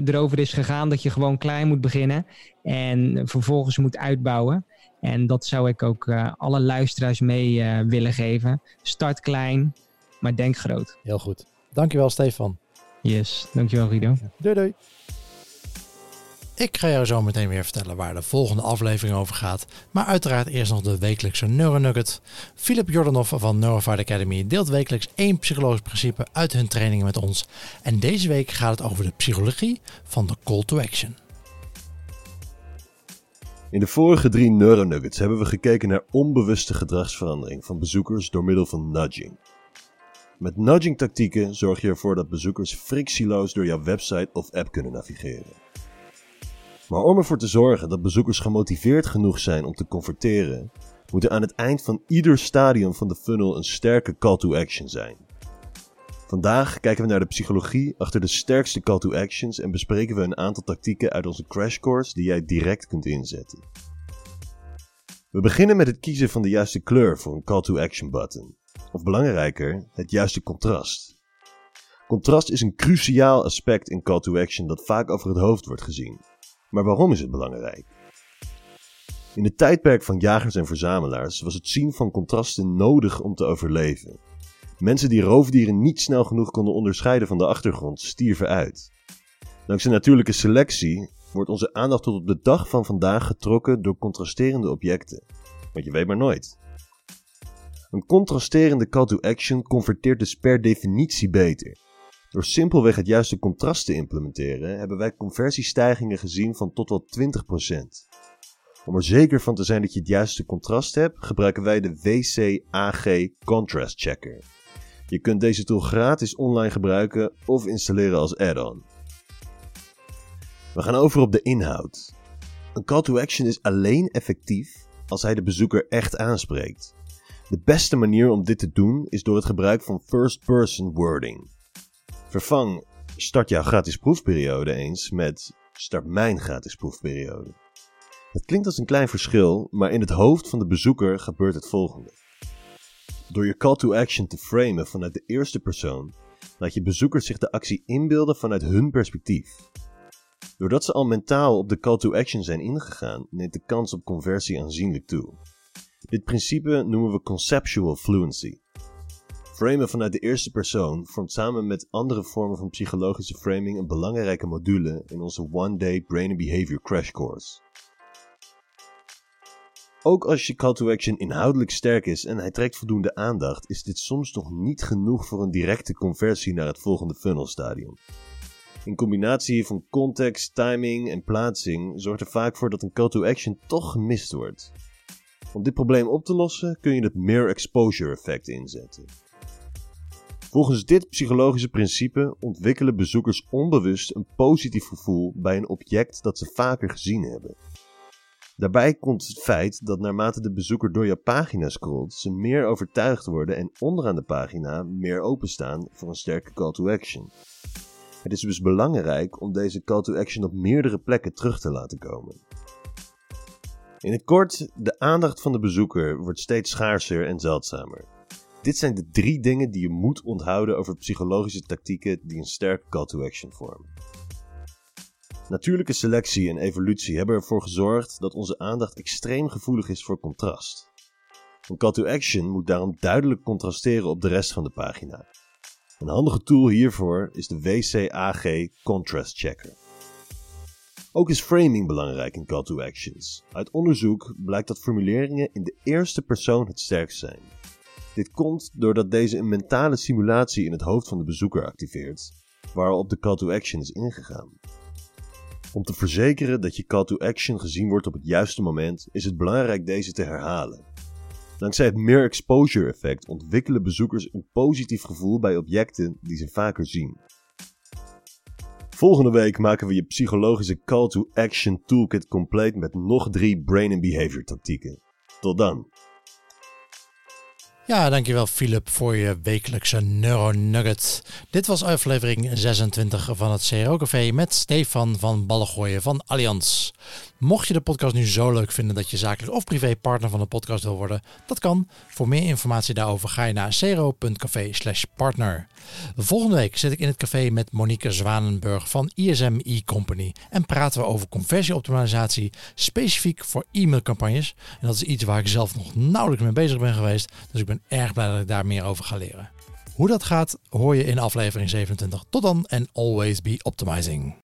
erover is gegaan dat je gewoon klein moet beginnen en vervolgens moet uitbouwen. En dat zou ik ook alle luisteraars mee willen geven. Start klein, maar denk groot. Heel goed. Dankjewel Stefan. Yes, dankjewel Guido. Doei doei. Ik ga jou zo meteen weer vertellen waar de volgende aflevering over gaat. Maar uiteraard eerst nog de wekelijkse Neuronugget. Philip Jordanov van Neurofire Academy deelt wekelijks één psychologisch principe uit hun trainingen met ons. En deze week gaat het over de psychologie van de call to action. In de vorige drie Neuronuggets hebben we gekeken naar onbewuste gedragsverandering van bezoekers door middel van nudging. Met nudging tactieken zorg je ervoor dat bezoekers frictieloos door jouw website of app kunnen navigeren. Maar om ervoor te zorgen dat bezoekers gemotiveerd genoeg zijn om te converteren, moet er aan het eind van ieder stadium van de funnel een sterke call to action zijn. Vandaag kijken we naar de psychologie achter de sterkste call to actions en bespreken we een aantal tactieken uit onze crash course die jij direct kunt inzetten. We beginnen met het kiezen van de juiste kleur voor een call to action button. Of belangrijker, het juiste contrast. Contrast is een cruciaal aspect in call to action dat vaak over het hoofd wordt gezien. Maar waarom is het belangrijk? In het tijdperk van jagers en verzamelaars was het zien van contrasten nodig om te overleven. Mensen die roofdieren niet snel genoeg konden onderscheiden van de achtergrond stierven uit. Dankzij natuurlijke selectie wordt onze aandacht tot op de dag van vandaag getrokken door contrasterende objecten. Want je weet maar nooit. Een contrasterende call to action converteert dus per definitie beter. Door simpelweg het juiste contrast te implementeren, hebben wij conversiestijgingen gezien van tot wel 20%. Om er zeker van te zijn dat je het juiste contrast hebt, gebruiken wij de WCAG Contrast Checker. Je kunt deze tool gratis online gebruiken of installeren als add-on. We gaan over op de inhoud. Een call to action is alleen effectief als hij de bezoeker echt aanspreekt. De beste manier om dit te doen is door het gebruik van first-person wording. Vervang start jouw gratis proefperiode eens met start mijn gratis proefperiode. Het klinkt als een klein verschil, maar in het hoofd van de bezoeker gebeurt het volgende. Door je call to action te framen vanuit de eerste persoon, laat je bezoekers zich de actie inbeelden vanuit hun perspectief. Doordat ze al mentaal op de call to action zijn ingegaan, neemt de kans op conversie aanzienlijk toe. Dit principe noemen we conceptual fluency. Framen vanuit de eerste persoon vormt samen met andere vormen van psychologische framing een belangrijke module in onze One Day Brain and Behavior Crash Course. Ook als je call to action inhoudelijk sterk is en hij trekt voldoende aandacht, is dit soms nog niet genoeg voor een directe conversie naar het volgende funnelstadium. In combinatie van context, timing en plaatsing zorgt er vaak voor dat een call to action toch gemist wordt. Om dit probleem op te lossen kun je het mere exposure effect inzetten. Volgens dit psychologische principe ontwikkelen bezoekers onbewust een positief gevoel bij een object dat ze vaker gezien hebben. Daarbij komt het feit dat naarmate de bezoeker door je pagina scrolt, ze meer overtuigd worden en onderaan de pagina meer openstaan voor een sterke call to action. Het is dus belangrijk om deze call to action op meerdere plekken terug te laten komen. In het kort, de aandacht van de bezoeker wordt steeds schaarser en zeldzamer. Dit zijn de drie dingen die je moet onthouden over psychologische tactieken die een sterke call to action vormen. Natuurlijke selectie en evolutie hebben ervoor gezorgd dat onze aandacht extreem gevoelig is voor contrast. Een call to action moet daarom duidelijk contrasteren op de rest van de pagina. Een handige tool hiervoor is de WCAG Contrast Checker. Ook is framing belangrijk in call to actions. Uit onderzoek blijkt dat formuleringen in de eerste persoon het sterkst zijn. Dit komt doordat deze een mentale simulatie in het hoofd van de bezoeker activeert, waarop de call to action is ingegaan. Om te verzekeren dat je call to action gezien wordt op het juiste moment, is het belangrijk deze te herhalen. Dankzij het mere exposure effect ontwikkelen bezoekers een positief gevoel bij objecten die ze vaker zien. Volgende week maken we je psychologische call to action toolkit compleet met nog drie brain and behavior tactieken. Tot dan! Ja, dankjewel Philip voor je wekelijkse Neuronugget. Dit was aflevering 26 van het CRO Café met Stefan van Ballengooien van Allianz. Mocht je de podcast nu zo leuk vinden dat je zakelijk of privé partner van de podcast wil worden, dat kan. Voor meer informatie daarover ga je naar cro.café partner. Volgende week zit ik in het café met Monique Zwanenburg van ISM E-Company en praten we over conversieoptimalisatie specifiek voor e-mailcampagnes. En dat is iets waar ik zelf nog nauwelijks mee bezig ben geweest, dus ik ben erg blij dat ik daar meer over ga leren. Hoe dat gaat hoor je in aflevering 27. Tot dan en always be optimizing.